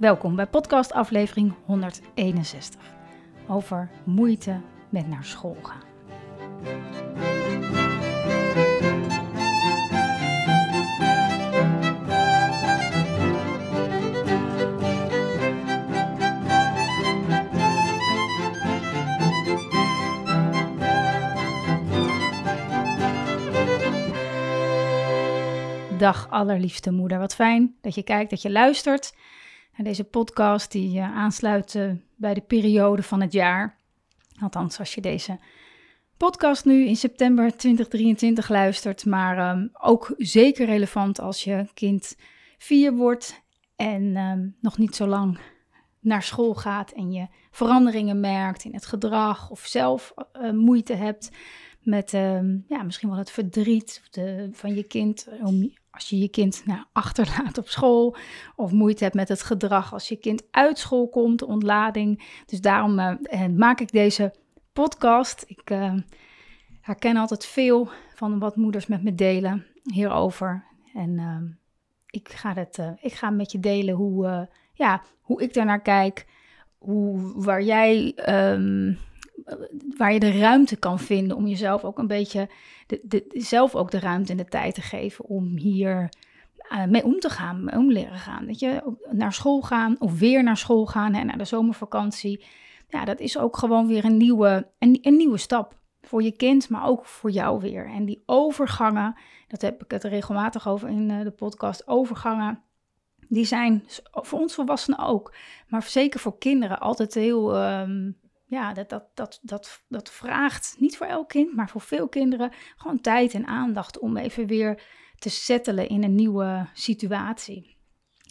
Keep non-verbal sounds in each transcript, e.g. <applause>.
Welkom bij podcast aflevering 161 over moeite met naar school gaan. Dag allerliefste moeder. Wat fijn dat je kijkt, dat je luistert naar deze podcast die uh, aansluit uh, bij de periode van het jaar. Althans, als je deze podcast nu in september 2023 luistert, maar um, ook zeker relevant als je kind vier wordt en um, nog niet zo lang naar school gaat en je veranderingen merkt in het gedrag of zelf uh, moeite hebt met um, ja, misschien wel het verdriet de, van je kind om als je je kind nou, <laughs> achterlaat op school of moeite hebt met het gedrag als je kind uit school komt, ontlading. Dus daarom uh, maak ik deze podcast. Ik uh, herken altijd veel van wat moeders met me delen hierover. En uh, ik, ga het, ik ga met je delen hoe, ja, hoe ik daarnaar kijk, hoe, waar jij um, waar je de ruimte kan vinden om jezelf ook een beetje, de, zelf ook de ruimte en de tijd te geven om hier uh, mee om te gaan, om leren gaan. Weet je, naar school gaan of weer naar school gaan, hè, naar de zomervakantie. Ja, dat is ook gewoon weer een nieuwe, een, een nieuwe stap voor je kind, maar ook voor jou weer. En die overgangen, dat heb ik het regelmatig over in uh, de podcast, overgangen die zijn voor ons volwassenen ook, maar zeker voor kinderen altijd heel um, ja, dat, dat, dat, dat, dat vraagt niet voor elk kind, maar voor veel kinderen gewoon tijd en aandacht om even weer te settelen in een nieuwe situatie.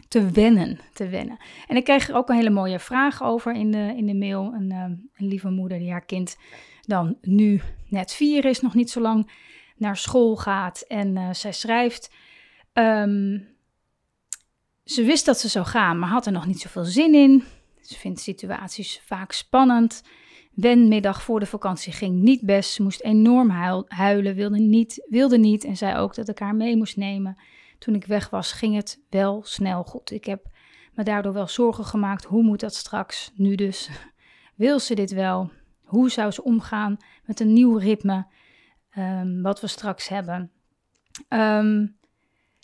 Te wennen, te wennen. En ik kreeg er ook een hele mooie vraag over in de, in de mail. Een, ehm, een lieve moeder die haar kind dan nu net vier is, nog niet zo lang naar school gaat. En uh, zij schrijft. Um, ze wist dat ze zou gaan, maar had er nog niet zoveel zin in. Ze vindt situaties vaak spannend. Wenmiddag voor de vakantie ging niet best. Ze moest enorm huilen, wilde niet, wilde niet en zei ook dat ik haar mee moest nemen. Toen ik weg was, ging het wel snel goed. Ik heb me daardoor wel zorgen gemaakt. Hoe moet dat straks? Nu dus. <laughs> Wil ze dit wel? Hoe zou ze omgaan met een nieuw ritme um, wat we straks hebben? Um,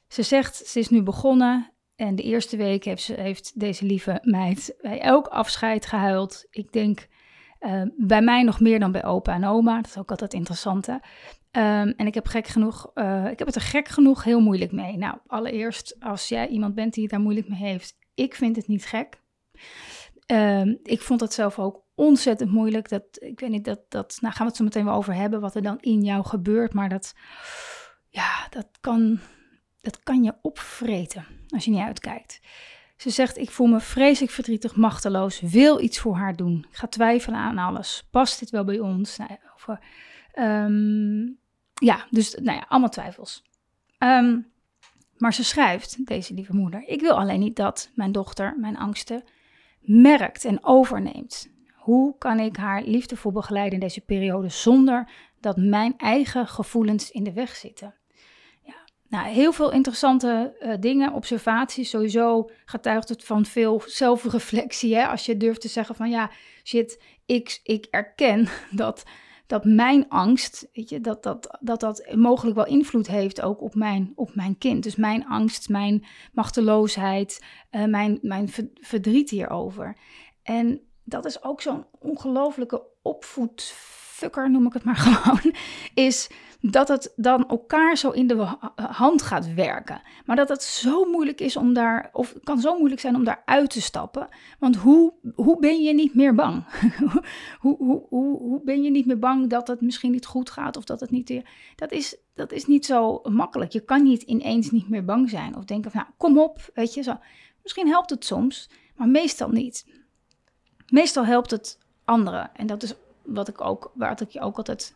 ze zegt, ze is nu begonnen en de eerste week heeft, heeft deze lieve meid bij elk afscheid gehuild. Ik denk uh, bij mij nog meer dan bij opa en oma. Dat is ook altijd interessant. Hè? Um, en ik heb gek genoeg, uh, ik heb het er gek genoeg heel moeilijk mee. Nou, allereerst, als jij iemand bent die het daar moeilijk mee heeft, ik vind het niet gek. Um, ik vond het zelf ook ontzettend moeilijk. Dat, ik weet niet, dat, dat, nou gaan we het zo meteen wel over hebben, wat er dan in jou gebeurt. Maar dat, ja, dat kan, dat kan je opvreten als je niet uitkijkt. Ze zegt: Ik voel me vreselijk verdrietig, machteloos, wil iets voor haar doen. Ik ga twijfelen aan alles. Past dit wel bij ons? Nou ja, ja dus nou ja, allemaal twijfels. Um, maar ze schrijft, deze lieve moeder: Ik wil alleen niet dat mijn dochter mijn angsten merkt en overneemt. Hoe kan ik haar liefdevol begeleiden in deze periode zonder dat mijn eigen gevoelens in de weg zitten? Nou, heel veel interessante uh, dingen, observaties. Sowieso getuigt het van veel zelfreflectie. Hè? Als je durft te zeggen van ja, shit, ik, ik erken <laughs> dat, dat mijn angst, weet je, dat, dat, dat dat mogelijk wel invloed heeft ook op mijn, op mijn kind. Dus mijn angst, mijn machteloosheid, uh, mijn, mijn verdriet hierover. En dat is ook zo'n ongelofelijke opvoedfucker, noem ik het maar <laughs> gewoon, is dat het dan elkaar zo in de hand gaat werken. Maar dat het zo moeilijk is om daar, of kan zo moeilijk zijn om daar uit te stappen. Want hoe, hoe ben je niet meer bang? <laughs> hoe, hoe, hoe, hoe ben je niet meer bang dat het misschien niet goed gaat of dat het niet. Dat is, dat is niet zo makkelijk. Je kan niet ineens niet meer bang zijn of denken van, nou, kom op, weet je zo. Misschien helpt het soms, maar meestal niet. meestal helpt het anderen. En dat is wat ik ook, waar ik je ook altijd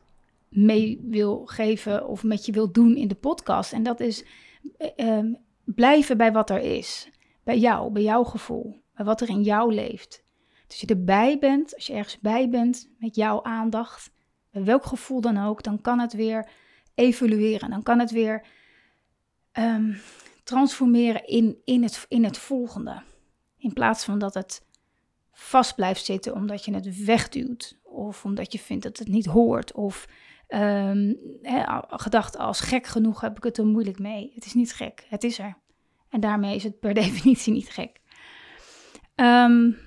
mee wil geven of met je wil doen in de podcast. En dat is eh, ehm, blijven bij wat er is. Bij jou, bij jouw gevoel. Bij wat er in jou leeft. Dus als je erbij bent, als je ergens bij bent met jouw aandacht, bij welk gevoel dan ook, dan kan het weer evolueren. Dan kan het weer ehm, transformeren in, in, het, in het volgende. In plaats van dat het vast blijft zitten omdat je het wegduwt. Of omdat je vindt dat het niet hoort. Of um, gedacht als gek genoeg heb ik het er moeilijk mee. Het is niet gek, het is er. En daarmee is het per <laughs> definitie niet gek. Um,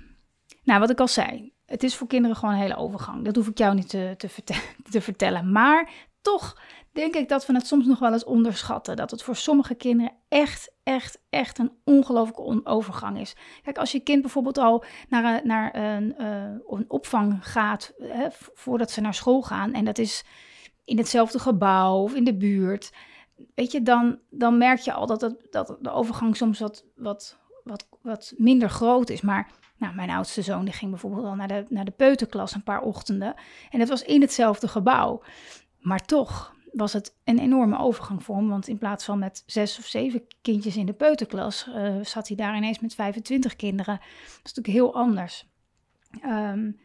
nou, wat ik al zei, het is voor kinderen gewoon een hele overgang. Dat hoef ik jou niet te, te, <laughs> te vertellen. Maar toch denk ik dat we het soms nog wel eens onderschatten. Dat het voor sommige kinderen echt, echt, echt een ongelooflijke overgang is. Kijk, als je kind bijvoorbeeld al naar, een, naar een, uh, een opvang gaat hè, voordat ze naar school gaan. En dat is in hetzelfde gebouw of in de buurt. Weet je, dan, dan merk je al dat, het, dat de overgang soms wat, wat, wat, wat minder groot is. Maar nou, mijn oudste zoon die ging bijvoorbeeld al naar de, naar de peuterklas een paar ochtenden. En dat was in hetzelfde gebouw. Maar toch was het een enorme overgang voor hem. Want in plaats van met zes of zeven kindjes in de peuterklas, uh, zat hij daar ineens met 25 kinderen. Dat is natuurlijk heel anders. Um,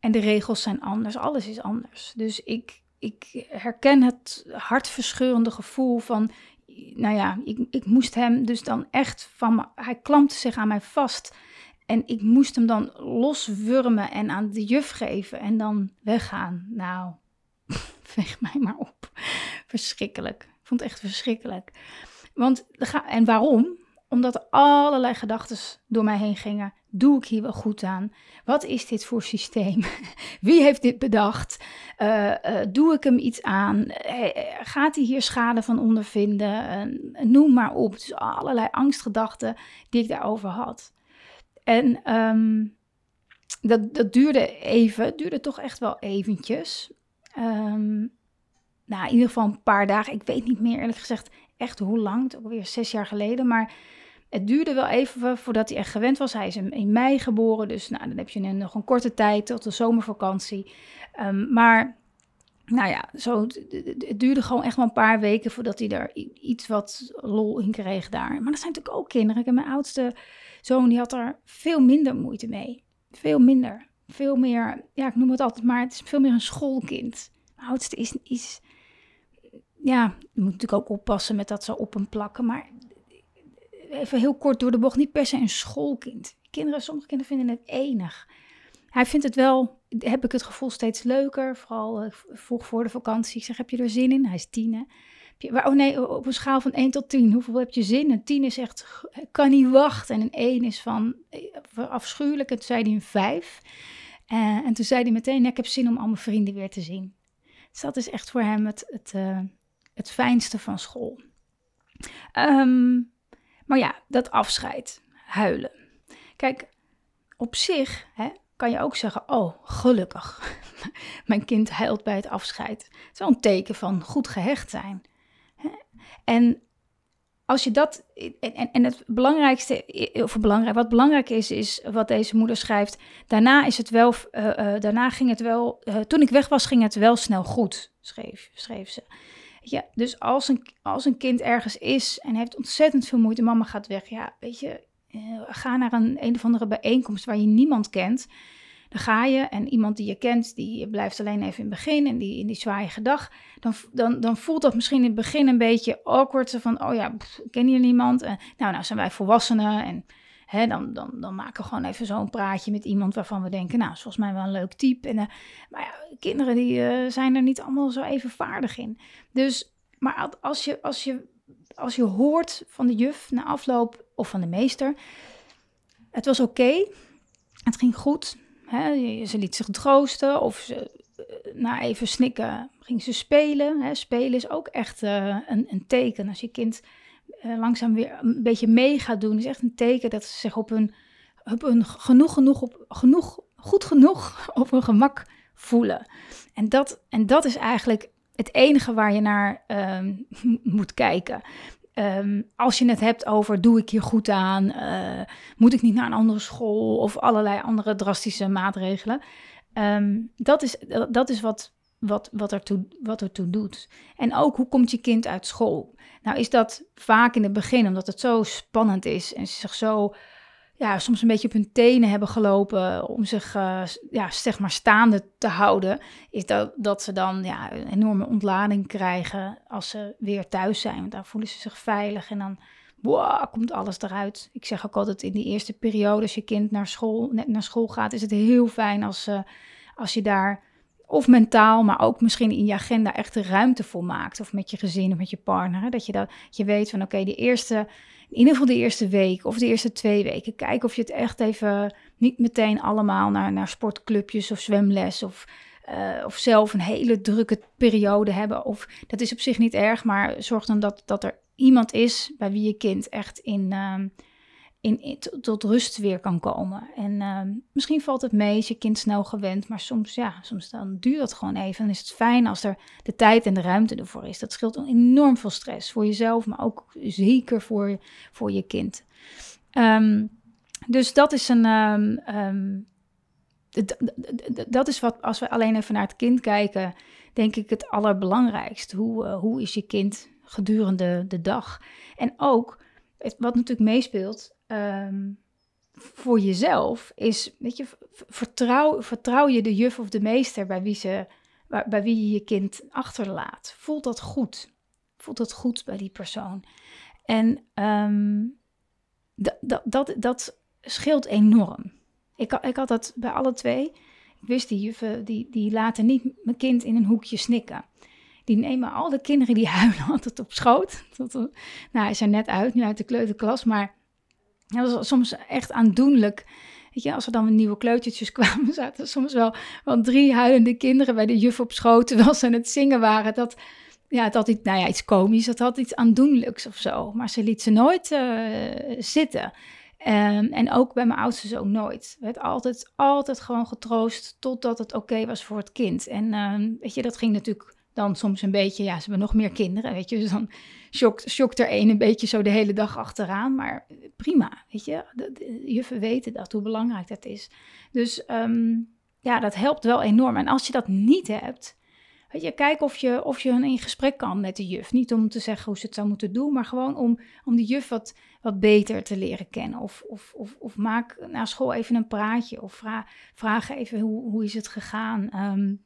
en de regels zijn anders, alles is anders. Dus ik, ik herken het hartverscheurende gevoel van, nou ja, ik, ik moest hem dus dan echt van, hij klampte zich aan mij vast. En ik moest hem dan loswurmen en aan de juf geven en dan weggaan. Nou, <laughs> veeg mij maar op. Verschrikkelijk. Ik vond het echt verschrikkelijk. Want, en waarom? Omdat er allerlei gedachten door mij heen gingen. Doe ik hier wel goed aan? Wat is dit voor systeem? <laughs> Wie heeft dit bedacht? Uh, doe ik hem iets aan? gaat hij hier schade van ondervinden? noem maar op. Dus allerlei angstgedachten die ik daarover had. En um, dat, dat duurde even, duurde toch echt wel eventjes. Um, nou, in ieder geval een paar dagen. Ik weet niet meer eerlijk gezegd echt hoe lang. Het ook weer zes jaar geleden. Maar het duurde wel even voordat hij echt gewend was. Hij is in mei geboren. Dus nou, dan heb je nog een korte tijd tot de zomervakantie. Um, maar nou ja, zo, het duurde gewoon echt wel een paar weken voordat hij er iets wat lol in kreeg daar. Maar dat zijn natuurlijk ook kinderen. Heb mijn oudste zoon, die had er veel minder moeite mee. Veel minder. Veel meer, ja, ik noem het altijd maar, het is veel meer een schoolkind. Mijn oudste is, ja, je moet natuurlijk ook oppassen met dat zo op hem plakken. Maar even heel kort door de bocht, niet per se een schoolkind. Kinderen, sommige kinderen vinden het enig. Hij vindt het wel, heb ik het gevoel, steeds leuker. Vooral uh, vroeg voor de vakantie. Ik zeg, heb je er zin in? Hij is tien, hè? Oh nee, op een schaal van 1 tot 10, hoeveel heb je zin? Een 10 is echt, kan niet wachten. En een 1 is van eh, afschuwelijk. En toen zei hij een 5. Uh, en toen zei hij meteen, ik heb zin om al mijn vrienden weer te zien. Dus dat is echt voor hem het, het, het fijnste van school. Um, maar ja, dat afscheid, huilen. Kijk, op zich hè, kan je ook zeggen, oh, gelukkig. <laughs> Mijn kind huilt bij het afscheid. Het is een teken van goed gehecht zijn. En als je dat. En, het belangrijkste, of belangrijk, wat belangrijk is, is wat deze moeder schrijft. Daarna is het wel. Uh, uh, daarna ging het wel. Uh, toen ik weg was, ging het wel snel goed, schreef, schreef ze. Ja, dus als een, als een kind ergens is en heeft ontzettend veel moeite, mama gaat weg. Ja, weet je, ga naar een, een of andere bijeenkomst waar je niemand kent. Dan ga je en iemand die je kent, die blijft alleen even in het begin en die in die zwaaie gedag. Dan, dan, dan voelt dat misschien in het begin een beetje awkward. Van, oh ja, ken hier niemand. Nou, nou zijn wij volwassenen en hè, dan, dan, dan maken we gewoon even zo'n praatje met iemand waarvan we denken, nou, volgens mij wel een leuk type. En, uh, maar ja, kinderen die uh, zijn er niet allemaal zo even vaardig in. Dus, maar als je, als je, als je hoort van de juf na afloop of van de meester, het was oké, het ging goed, Hè, ze liet zich troosten of ze, eh, na even snikken ging ze spelen. Hè. Spelen is ook echt een, een, teken. Als je kind uh, langzaam weer een beetje mee gaat doen, is echt een teken dat ze zich op een, op genoeg, genoeg, op, genoeg, goed genoeg <laughs> op hun gemak voelen. En dat, en dat is eigenlijk het enige waar je naar uh, <laughs> moet kijken. Ehm, als je het hebt over, doe ik hier goed aan? Uh, moet ik niet naar een andere school? Of allerlei andere drastische maatregelen. Ehm, dat, is, dat is wat, wat, wat, ertoe, wat ertoe doet. En ook, hoe komt je kind uit school? Nou is dat vaak in het begin, omdat het zo spannend is en ze zich zo ja, soms een beetje op hun tenen hebben gelopen om zich uh, ja, zeg maar staande te houden, is dat, dat ze dan ja, een enorme ontlading krijgen als ze weer thuis zijn. Want daar voelen ze zich veilig en dan wow, komt alles eruit. Ik zeg ook altijd in die eerste periode, als je kind naar school, net naar school gaat, is het heel fijn als, uh, als je daar of mentaal, maar ook misschien in je agenda echt de ruimte voor maakt. Of met je gezin of met je partner. Dat je, dat, je weet van oké, de eerste in ieder geval de eerste week of de eerste twee weken. Kijken of je het echt even niet meteen allemaal naar, naar sportclubjes of zwemles of, uh, of zelf een hele drukke periode hebben. Of dat is op zich niet erg, maar zorg dan dat, dat er iemand is bij wie je kind echt in, uh, in, tot rust weer kan komen. En ehm, misschien valt het mee, is je kind snel gewend, maar soms, ja, soms dan duurt dat gewoon even. Dan is het fijn als er de tijd en de ruimte ervoor is. Dat scheelt enorm veel stress voor jezelf, maar ook zeker voor, voor je kind. Ehm, dus dat is een. Ehm, dat is wat, als we alleen even naar het kind kijken, denk ik het allerbelangrijkste. Hoe, uh, hoe is je kind gedurende de dag? En ook, wat natuurlijk meespeelt, Ehm, voor jezelf is, weet je, vertrouw, vertrouw je de juf of de meester bij wie, ze, bij wie je je kind achterlaat. Voelt dat goed? Voelt dat goed bij die persoon? En um, dat, dat, dat scheelt enorm. Ik, ik had dat bij alle twee. Ik wist die juffen, die, die laten niet mijn kind in een hoekje snikken. Die nemen al de kinderen die <laughs> huilen altijd op schoot. Tot, nou, hij is er net uit, nu uit de kleuterklas, maar dat was soms echt aandoenlijk. Weet je, als er dan nieuwe kleutertjes <laughs> kwamen, zaten soms wel, wel drie huilende kinderen bij de juf op schoot terwijl ze aan het zingen waren. Dat, ja, het had iets, nou ja, iets komisch, het had iets aandoenlijks of zo. Maar ze liet ze nooit uh, zitten. Um, en ook bij mijn oudste zoon nooit. werd altijd, altijd gewoon getroost totdat het oké was voor het kind. En uh, weet je, dat ging natuurlijk dan soms een beetje, ja, ze hebben nog meer kinderen, weet je. Dus dan shockt, er een een beetje zo de hele dag achteraan. Maar prima, weet je. De, juffen weten dat, hoe belangrijk dat is. Dus ehm, ja, dat helpt wel enorm. En als je dat niet hebt, weet je, kijk of je, of je in gesprek kan met de juf. Niet om te zeggen hoe ze het zou moeten doen, maar gewoon om, om die juf wat, wat beter te leren kennen. Of, of, of, of maak na school even een praatje. Of vraag, vraag even hoe, hoe is het gegaan. Um,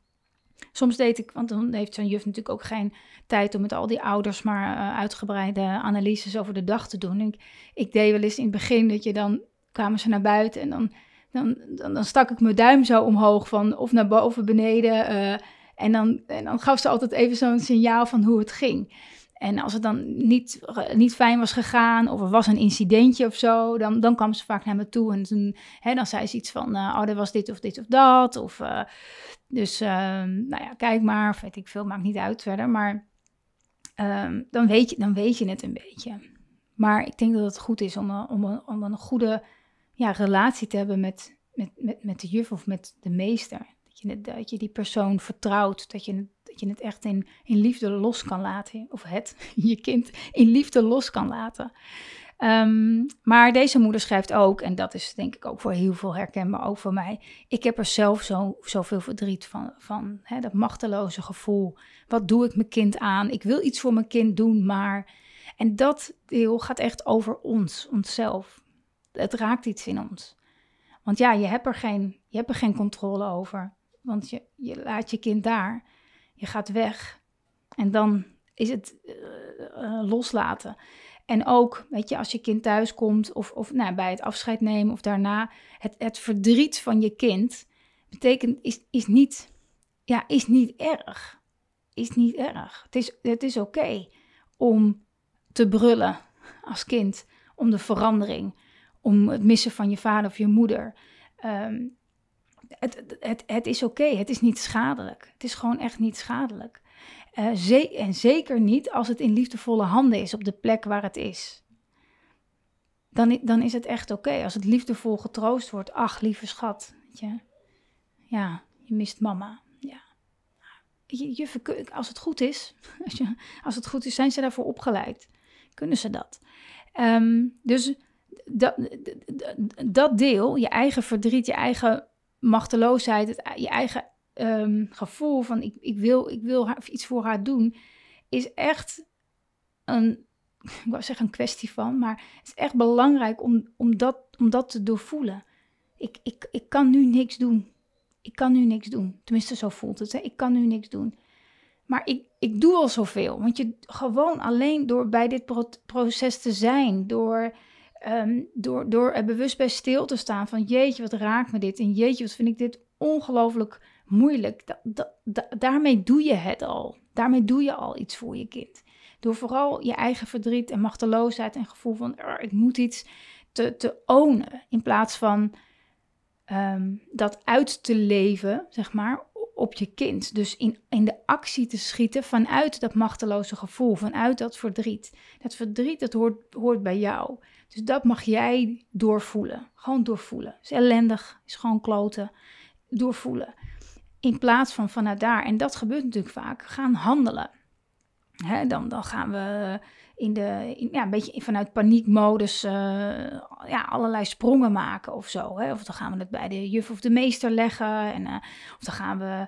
Soms deed ik, want dan heeft zo'n juf natuurlijk ook geen tijd om met al die ouders maar uh, uitgebreide analyses over de dag te doen. Ik, ik, deed wel eens in het begin dat je dan kwamen ze naar buiten en dan, dan, dan, dan stak ik mijn duim zo omhoog van of naar boven, beneden. Uh, en, dan, en dan gaf ze altijd even zo'n signaal van hoe het ging. En als het dan niet, niet fijn was gegaan of er was een incidentje of zo, dan, dan kwam ze vaak naar me toe. En toen, hè, dan zei ze iets van, uh, oh, er was dit of dit of dat. Of, uh, dus, uh, nou ja, kijk maar, of weet ik veel, maakt niet uit verder. Maar um, dan, weet je, dan weet je het een beetje. Maar ik denk dat het goed is om, om, een, om een goede ja, relatie te hebben met, met, met, met de juf of met de meester. Dat je, dat je die persoon vertrouwt, dat je je het echt in, liefde los kan laten. Of het, <laughs> je kind in liefde los kan laten. Um, maar deze moeder schrijft ook, en dat is denk ik ook voor heel veel herkenbaar, ook voor mij. Ik heb er zelf zo, zoveel verdriet van, van hè, dat machteloze gevoel. Wat doe ik mijn kind aan? Ik wil iets voor mijn kind doen, maar. En dat deel gaat echt over ons, onszelf. Het raakt iets in ons. Want ja, je hebt er geen, je hebt er geen controle over. Want je, je laat je kind daar je gaat weg. En dan is het uh, loslaten. En ook, weet je, als je kind thuis komt of, of nou, bij het afscheid nemen of daarna, het, het verdriet van je kind betekent, is, is, niet, ja, is niet erg. Is niet erg. Het is, het is oké om te brullen als kind om de verandering, om het missen van je vader of je moeder. Um, het, het, het is oké, het is niet schadelijk. Het is gewoon echt niet schadelijk. Uh, en zeker niet als het in liefdevolle handen is op de plek waar het is. Dan, dan is het echt oké. Als het liefdevol getroost wordt. Ach, lieve schat. Weet je? Ja, je mist mama. Ja. Als het goed is, als, je, als het goed is, zijn ze daarvoor opgeleid. kunnen ze dat. Ehm, dus dat, dat deel, je eigen verdriet, je eigen machteloosheid, het, je eigen ehm, gevoel van ik, ik, wil, ik wil haar, iets voor haar doen, is echt een, <laughs> ik wou zeggen een kwestie van, maar het is echt belangrijk om, om, dat, om dat te doorvoelen. Ik, ik, ik kan nu niks doen. Ik kan nu niks doen. Tenminste, zo voelt het. Hè? Ik kan nu niks doen. Maar ik, ik doe al zoveel. Want je gewoon alleen door bij dit proces te zijn, door, um, door, door er bewust bij stil te staan van jeetje, wat raakt me dit? En jeetje, wat vind ik dit ongelooflijk moeilijk. daarmee doe je het al. Daarmee doe je al iets voor je kind. Door vooral je eigen verdriet en machteloosheid en gevoel van ik moet iets te, te ownen. In plaats van ehm, dat uit te leven, zeg maar, op je kind. Dus in, in de actie te schieten vanuit dat machteloze gevoel, vanuit dat verdriet. Dat verdriet, dat hoort, hoort bij jou. Dus dat mag jij doorvoelen. Gewoon doorvoelen. Is ellendig, is gewoon kloten. Doorvoelen. In plaats van vanuit daar, en dat gebeurt natuurlijk vaak, gaan handelen. Dan, dan gaan we in de, ja, een beetje vanuit paniekmodus uh, ja, allerlei sprongen maken of zo. Hè? Of dan gaan we het bij de juf of de meester leggen. En, uh, of dan gaan we,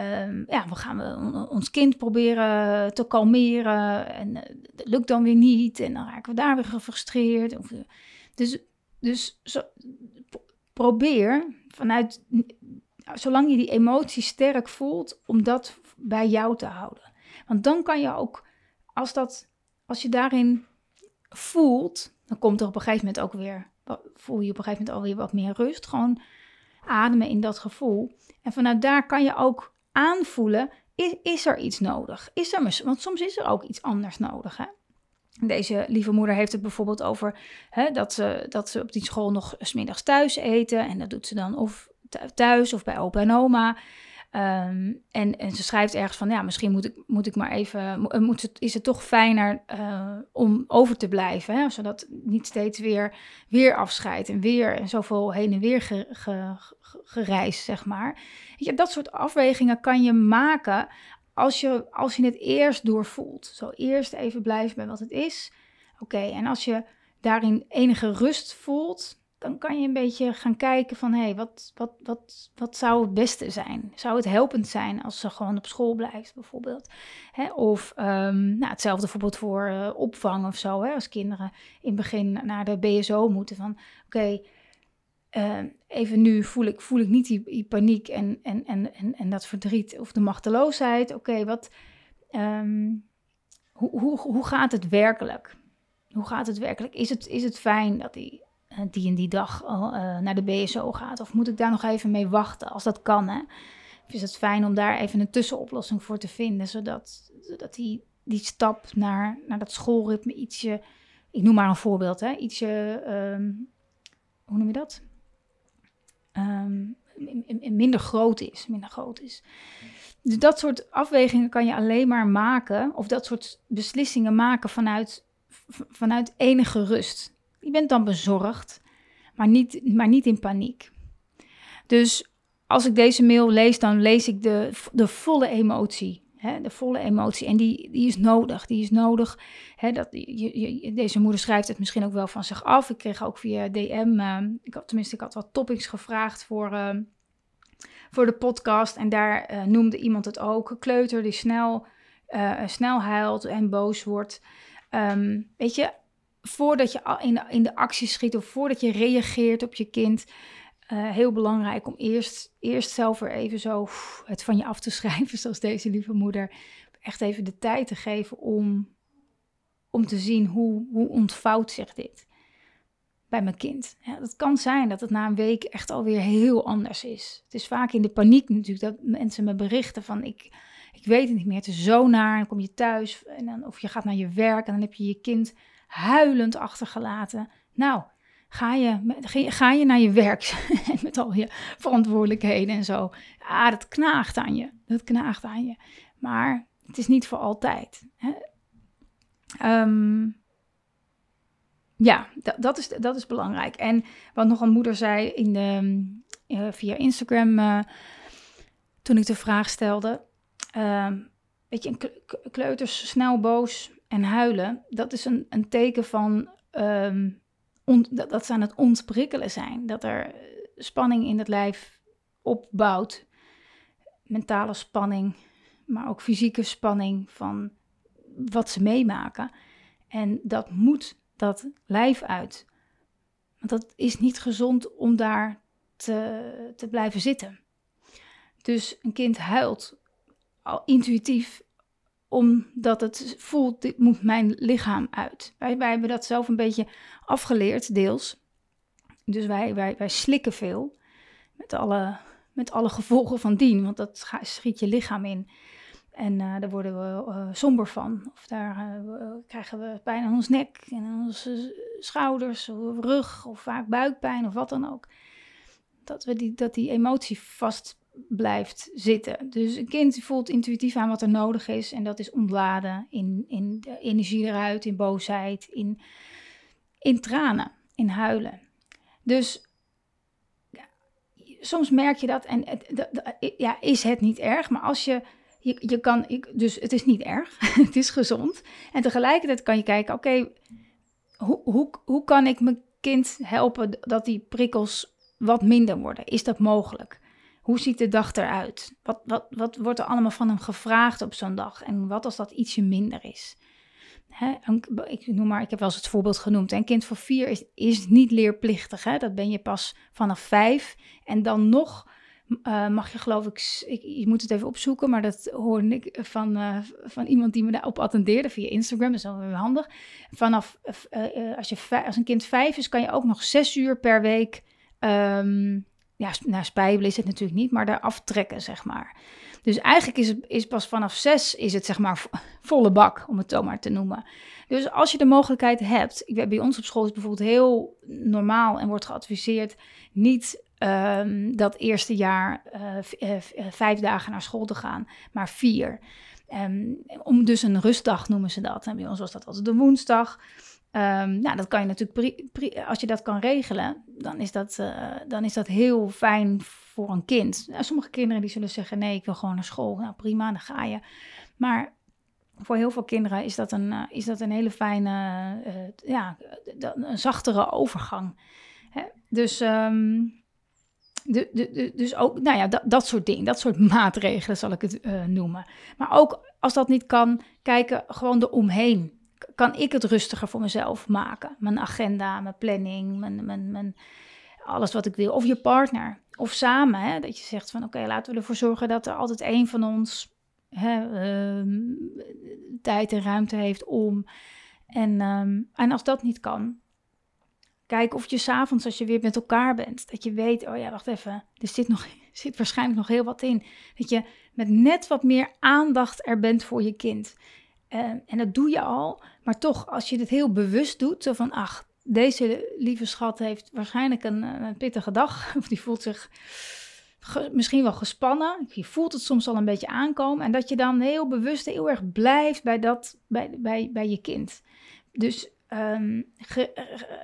um, ja, dan gaan we ons kind proberen te kalmeren. En uh, dat lukt dan weer niet. En dan raken we daar weer gefrustreerd. Of, dus dus zo, probeer vanuit, zolang je die emotie sterk voelt, om dat bij jou te houden. Want dan kan je ook, als, dat, als je daarin voelt, dan komt er op een gegeven moment ook weer, voel je op een gegeven moment alweer wat meer rust. Gewoon ademen in dat gevoel. En vanuit daar kan je ook aanvoelen, is, er iets nodig? Is er, want soms is er ook iets anders nodig. Hè? Deze lieve moeder heeft het bijvoorbeeld over hè, dat, ze, dat ze op die school nog smiddags thuis eten. En dat doet ze dan of thuis of bij opa en oma. Ehm, en, en ze schrijft ergens van, ja, misschien moet ik, moet ik maar even, eh, moet is het toch fijner uh, om over te blijven, hè? zodat niet steeds weer, weer afscheidt en weer en zoveel heen en weer ge, ge, gereisd, zeg maar. Dat soort afwegingen kan je maken als je, als je het eerst doorvoelt. Zo eerst even blijven bij wat het is. Oké, en als je daarin enige rust voelt, dan kan je een beetje gaan kijken van hé, hey, wat, wat, wat, wat zou het beste zijn? Zou het helpend zijn als ze gewoon op school blijft, bijvoorbeeld? Hè? Of um, nou, hetzelfde bijvoorbeeld voor uh, opvang of zo, hè? als kinderen in het begin naar de BSO moeten. Van oké, uh, even nu voel ik, voel ik niet die, paniek en, en, en, en, en, dat verdriet of de machteloosheid. Oké, wat, um, hoe, hoe, hoe gaat het werkelijk? Hoe gaat het werkelijk? Is het, is het fijn dat die eh, die en die dag uh, naar de BSO gaat? Of moet ik daar nog even mee wachten, als dat kan? Hè? Is het fijn om daar even een tussenoplossing voor te vinden, zodat, zodat die, die stap naar, naar dat schoolritme ietsje, ik noem maar een voorbeeld, hè, ietsje, um, hoe noem je dat? Um, minder groot is, minder groot is. Dus dat soort afwegingen kan je alleen maar maken, of dat soort beslissingen maken vanuit, vanuit enige rust. Je bent dan bezorgd, maar niet, maar niet in paniek. Dus als ik deze mail lees, dan lees ik de, de volle emotie. Hè, de volle emotie. En die, die is nodig. Die is nodig. Hè, dat, je, je, deze moeder schrijft het misschien ook wel van zich af. Ik kreeg ook via DM, ehm, ik had, tenminste, ik had wat topics gevraagd voor, uh, voor de podcast. En daar uh, noemde iemand het ook. Een kleuter die snel, eh, snel huilt en boos wordt. Um, weet je, voordat je in de, in de actie schiet of voordat je reageert op je kind, uh, heel belangrijk om eerst, eerst zelf weer even zo het van je af te <laughs> schrijven, zoals deze lieve moeder. Echt even de tijd te geven om, om te zien hoe, hoe ontvouwt zich dit bij mijn kind. Ja, dat kan zijn dat het na een week echt alweer heel anders is. Het is vaak in de paniek natuurlijk dat mensen me berichten van ik, ik weet het niet meer, het is zo naar. Dan kom je thuis en dan, of je gaat naar je werk en dan heb je je kind huilend achtergelaten. Nou, ga je, ga je naar je werk <laughs> met al je verantwoordelijkheden en zo. Ah, dat knaagt aan je. Dat knaagt aan je. Maar het is niet voor altijd. Hè? Ehm, ja, dat, is, dat is belangrijk. En wat nog een moeder zei in de, uh, via Instagram uh, toen ik de vraag stelde. Uh, weet je, kleuters snel boos en huilen, dat is een, een teken van ehm, dat, dat ze aan het ontprikkelen zijn. Dat er spanning in het lijf opbouwt. Mentale spanning, maar ook fysieke spanning van wat ze meemaken. En dat moet dat lijf uit. Want dat is niet gezond om daar te, te blijven zitten. Dus een kind huilt al intuïtief omdat het voelt, dit moet mijn lichaam uit. Wij, wij hebben dat zelf een beetje afgeleerd, deels. Dus wij, wij, wij slikken veel, met alle, met alle gevolgen van dien, want dat schiet je lichaam in. En uh, daar worden we uh, somber van. Of daar uh, krijgen we pijn aan ons nek en onze schouders, of rug, of vaak buikpijn of wat dan ook. Dat, we die, dat die emotie vast blijft zitten. Dus een kind voelt intuïtief aan wat er nodig is. En dat is ontladen in, in energie eruit, in boosheid, in, in tranen, in huilen. Dus ja, soms merk je dat en ja, is het niet erg. Maar als je, je, je kan, dus het is niet erg, <laughs> het is gezond. En tegelijkertijd kan je kijken, oké, hoe, hoe, hoe kan ik mijn kind helpen dat die prikkels wat minder worden? Is dat mogelijk? Hoe ziet de dag eruit? Wat, wat, wat wordt er allemaal van hem gevraagd op zo'n dag? En wat als dat ietsje minder is? Ik noem maar, ik heb wel eens het voorbeeld genoemd. Een kind van vier is, is niet leerplichtig. Hè? Dat ben je pas vanaf vijf. En dan nog uh, mag je, geloof ik, ik, je moet het even opzoeken, maar dat hoorde ik van, uh, van iemand die me daarop attendeerde via Instagram. Dat is wel handig. Vanaf uh, als, je, als een kind vijf is, kan je ook nog zes uur per week um, ja, naar spijbelen is het natuurlijk niet, maar daar aftrekken, zeg maar. Dus eigenlijk is het is pas vanaf zes is het zeg maar volle bak, om het zo maar te noemen. Dus als je de mogelijkheid hebt, ik, bij ons op school is bijvoorbeeld heel normaal en wordt geadviseerd niet um, dat eerste jaar uh, vijf dagen naar school te gaan, maar vier. Um, om dus een rustdag noemen ze dat. En bij ons was dat altijd de woensdag. Um, nou, dat kan je natuurlijk, als je dat kan regelen, dan is dat, uh, dan is dat heel fijn voor een kind. Nou, sommige kinderen die zullen zeggen, nee, ik wil gewoon naar school. Nou, prima, dan ga je. Maar voor heel veel kinderen is dat een, uh, is dat een hele fijne, uh, ja, een zachtere overgang. Hè? Dus, de, de, de, dus ook, nou ja, dat, dat soort dingen, dat soort <laughs> maatregelen zal ik het noemen. Maar ook als dat niet kan, kijken gewoon eromheen kan ik het rustiger voor mezelf maken. Mijn agenda, mijn planning, mijn, mijn, mijn, alles wat ik wil. Of je partner. Of samen. Hè? Dat je zegt van oké, laten we ervoor zorgen dat er altijd één van ons hè, uh, tijd en ruimte heeft om. En, um, en als dat niet kan, kijk of je s'avonds als je weer met elkaar bent, dat je weet, oh ja, wacht even, er zit, nog, <laughs> zit waarschijnlijk nog heel wat in. Dat je met net wat meer aandacht er bent voor je kind. Uh, en dat doe je al, maar toch, als je dit heel bewust doet, zo van, ach, deze lieve schat heeft waarschijnlijk een, een pittige dag, <laughs> of die voelt zich misschien wel gespannen, je voelt het soms al een beetje aankomen, en dat je dan heel bewust heel erg blijft bij, dat, bij, bij, bij je kind. Dus um,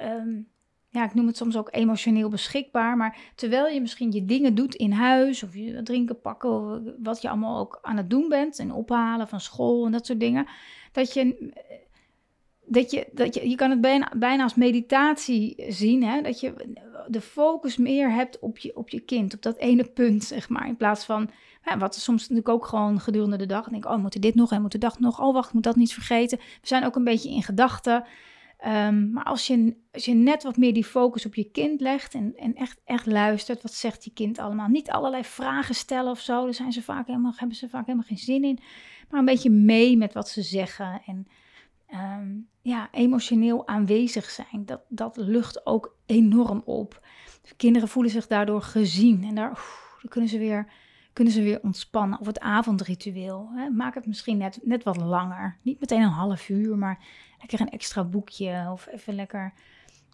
um, ja, ik noem het soms ook emotioneel beschikbaar. Maar terwijl je misschien je dingen doet in huis, of je drinken pakken, of wat je allemaal ook aan het doen bent, en ophalen van school en dat soort dingen, dat je. Dat je, dat je, je kan het bijna, bijna als meditatie zien, hè? dat je de focus meer hebt op je, op je kind, op dat ene punt, zeg maar. In plaats van, wat soms natuurlijk ook gewoon gedurende de dag, denk ik, oh, moet dit nog en moet dag nog, oh, wacht, moet dat niet vergeten. We zijn ook een beetje in gedachten. Um, maar als je, als je net wat meer die focus op je kind legt en, en echt, echt luistert, wat zegt je kind allemaal? Niet allerlei vragen stellen of zo, daar zijn ze vaak helemaal, hebben ze vaak helemaal geen zin in. Maar een beetje mee met wat ze zeggen en um, ja, emotioneel aanwezig zijn. Dat, dat lucht ook enorm op. Kinderen voelen zich daardoor gezien en daar, dan kunnen ze weer kunnen ze weer ontspannen. Of het avondritueel. Hè? Maak het misschien net, net wat langer. Niet meteen een half uur, maar lekker een extra boekje. Of even lekker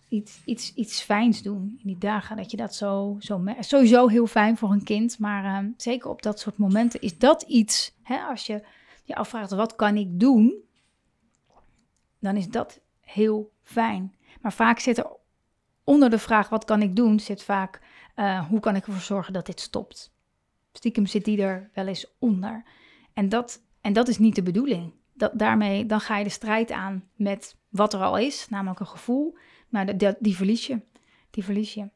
iets, iets, iets fijns doen in die dagen. Dat je dat zo, zo Sowieso heel fijn voor een kind. Maar uh, zeker op dat soort momenten is dat iets. Hè? Als je je afvraagt, wat kan ik doen? Dan is dat heel fijn. Maar vaak zit er onder de vraag, wat kan ik doen? Zit vaak, uh, hoe kan ik ervoor zorgen dat dit stopt? Stiekem zit die er wel eens onder. En dat, en dat is niet de bedoeling. dat, daarmee, dan ga je de strijd aan met wat er al is, namelijk een gevoel. Maar die verlies je. Die verlies je.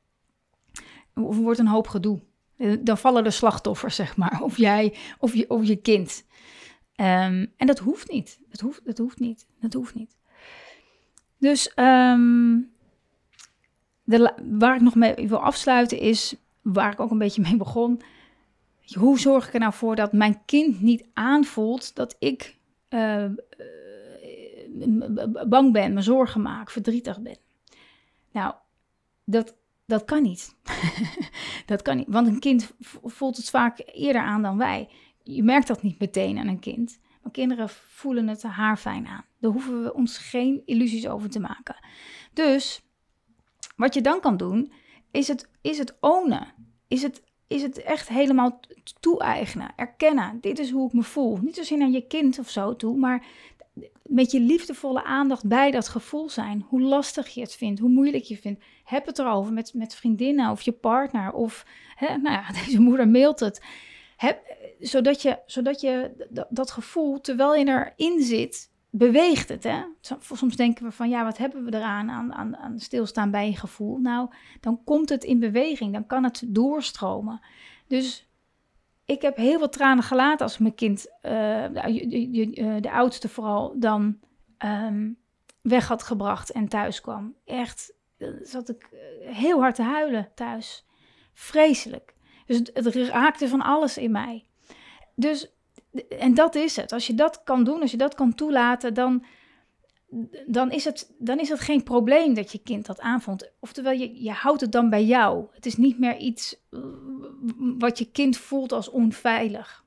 Of wordt een hoop gedoe. Eh, dan vallen de slachtoffers, zeg maar. Of jij, of je, of je kind. Ehm, en dat hoeft niet. Dat hoeft, dat hoeft niet. Dat hoeft niet. Dus ehm, de, waar ik nog mee wil afsluiten is, waar ik ook een beetje mee begon. Hoe zorg ik er nou voor dat mijn kind niet aanvoelt dat ik uh, bang ben, me zorgen maak, verdrietig ben? Nou, dat, dat kan niet. <laughs> dat kan niet, want een kind voelt het vaak eerder aan dan wij. Je merkt dat niet meteen aan een kind. Maar kinderen voelen het haarfijn aan. Daar hoeven we ons geen illusies over te maken. Dus wat je dan kan doen, is het, is het ownen. Is het, is het echt helemaal toe-eigenen, erkennen. Dit is hoe ik me voel. Niet zozeer naar je kind of zo toe, maar met je liefdevolle aandacht bij dat gevoel zijn. Hoe lastig je het vindt, hoe moeilijk je vindt. Heb het erover met, met vriendinnen of je partner. Of, hè, <laughs> nou ja, <laughs> deze moeder mailt het. Heb, zodat je, zodat je dat gevoel, terwijl je erin zit, beweegt het. Hè? Soms denken we van, ja, wat hebben we eraan aan, aan, aan stilstaan bij je gevoel? Nou, dan komt het in beweging, dan kan het doorstromen. Dus ik heb heel veel tranen gelaten als mijn kind, uh, de, de, oudste vooral, dan um, weg had gebracht en thuis kwam. Echt, uh, zat ik heel hard te huilen thuis. Vreselijk. Dus het raakte van alles in mij. Dus en dat is het. Als je dat kan doen, als je dat kan toelaten, dan, dan, is, het, dan is het geen probleem dat je kind dat aanvond. Oftewel, je, je houdt het dan bij jou. Het is niet meer iets eh, wat je kind voelt als onveilig.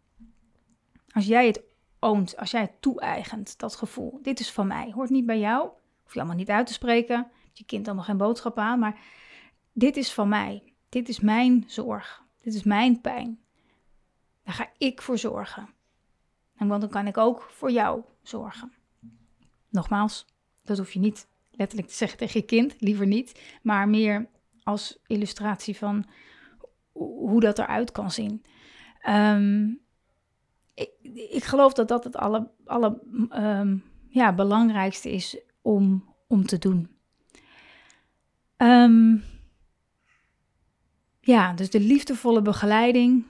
Als jij het oont, als jij het toe-eigent, dat gevoel. Dit is van mij, hoort niet bij jou. Hoef je allemaal niet uit te spreken. Je kind nog geen boodschap aan, maar dit is van mij. Dit is mijn zorg. Dit is mijn pijn. Daar ga ik voor zorgen. Want dan kan ik ook voor jou zorgen. Nogmaals, dat hoef je niet letterlijk te zeggen tegen je kind, liever niet, maar meer als illustratie van hoe dat eruit kan zien. Ehm, ik, ik, geloof dat dat het alle, alle um, ja, belangrijkste is om, om te doen. Um, ja, dus de liefdevolle begeleiding,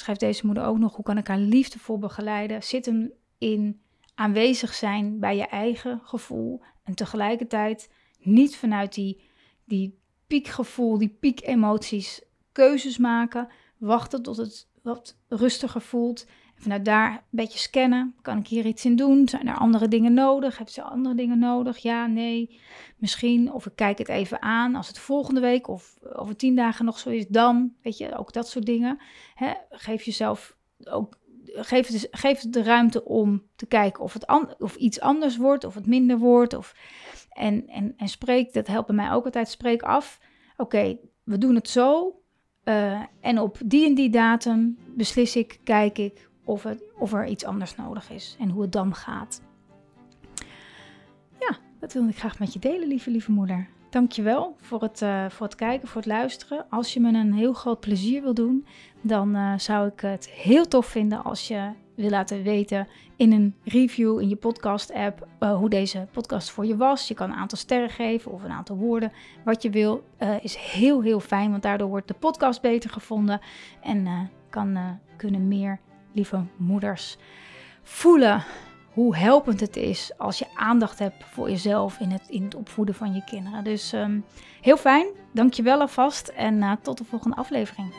schrijft deze moeder ook nog, hoe kan ik haar liefdevol begeleiden? Zit hem in aanwezig zijn bij je eigen gevoel en tegelijkertijd niet vanuit die, die piekgevoel, die piekemoties keuzes maken, wachten tot het wat rustiger voelt. Vanuit daar een beetje scannen. Kan ik hier iets in doen? Zijn er andere dingen nodig? Heeft ze andere dingen nodig? Ja, nee, misschien. Of ik kijk het even aan als het volgende week of over tien dagen nog zo is, dan. Weet je, ook dat soort dingen. Hè? Geef jezelf ook. Geef het, geef de ruimte om te kijken of, het of iets anders wordt, of het minder wordt. Of, en, en, en spreek, dat helpt mij ook altijd, spreek af. Oké, we doen het zo. Uh, en op die en die datum beslis ik, kijk ik of, of er iets anders nodig is en hoe het dan gaat. Ja, dat wil ik graag met je delen, lieve, lieve moeder. Dankjewel voor het, uh, voor het kijken, voor het luisteren. Als je me een heel groot plezier wil doen, dan uh, zou ik het heel tof vinden als je wil laten weten in een review in je podcast-app uh, hoe deze podcast voor je was. Je kan een aantal sterren geven of een aantal woorden. Wat je wil is heel, heel fijn, want daardoor wordt de podcast beter gevonden en kan, kunnen meer lieve moeders voelen hoe helpend het is als je aandacht hebt voor jezelf in het, in het opvoeden van je kinderen. Dus um, heel fijn, dankjewel alvast en tot de volgende aflevering.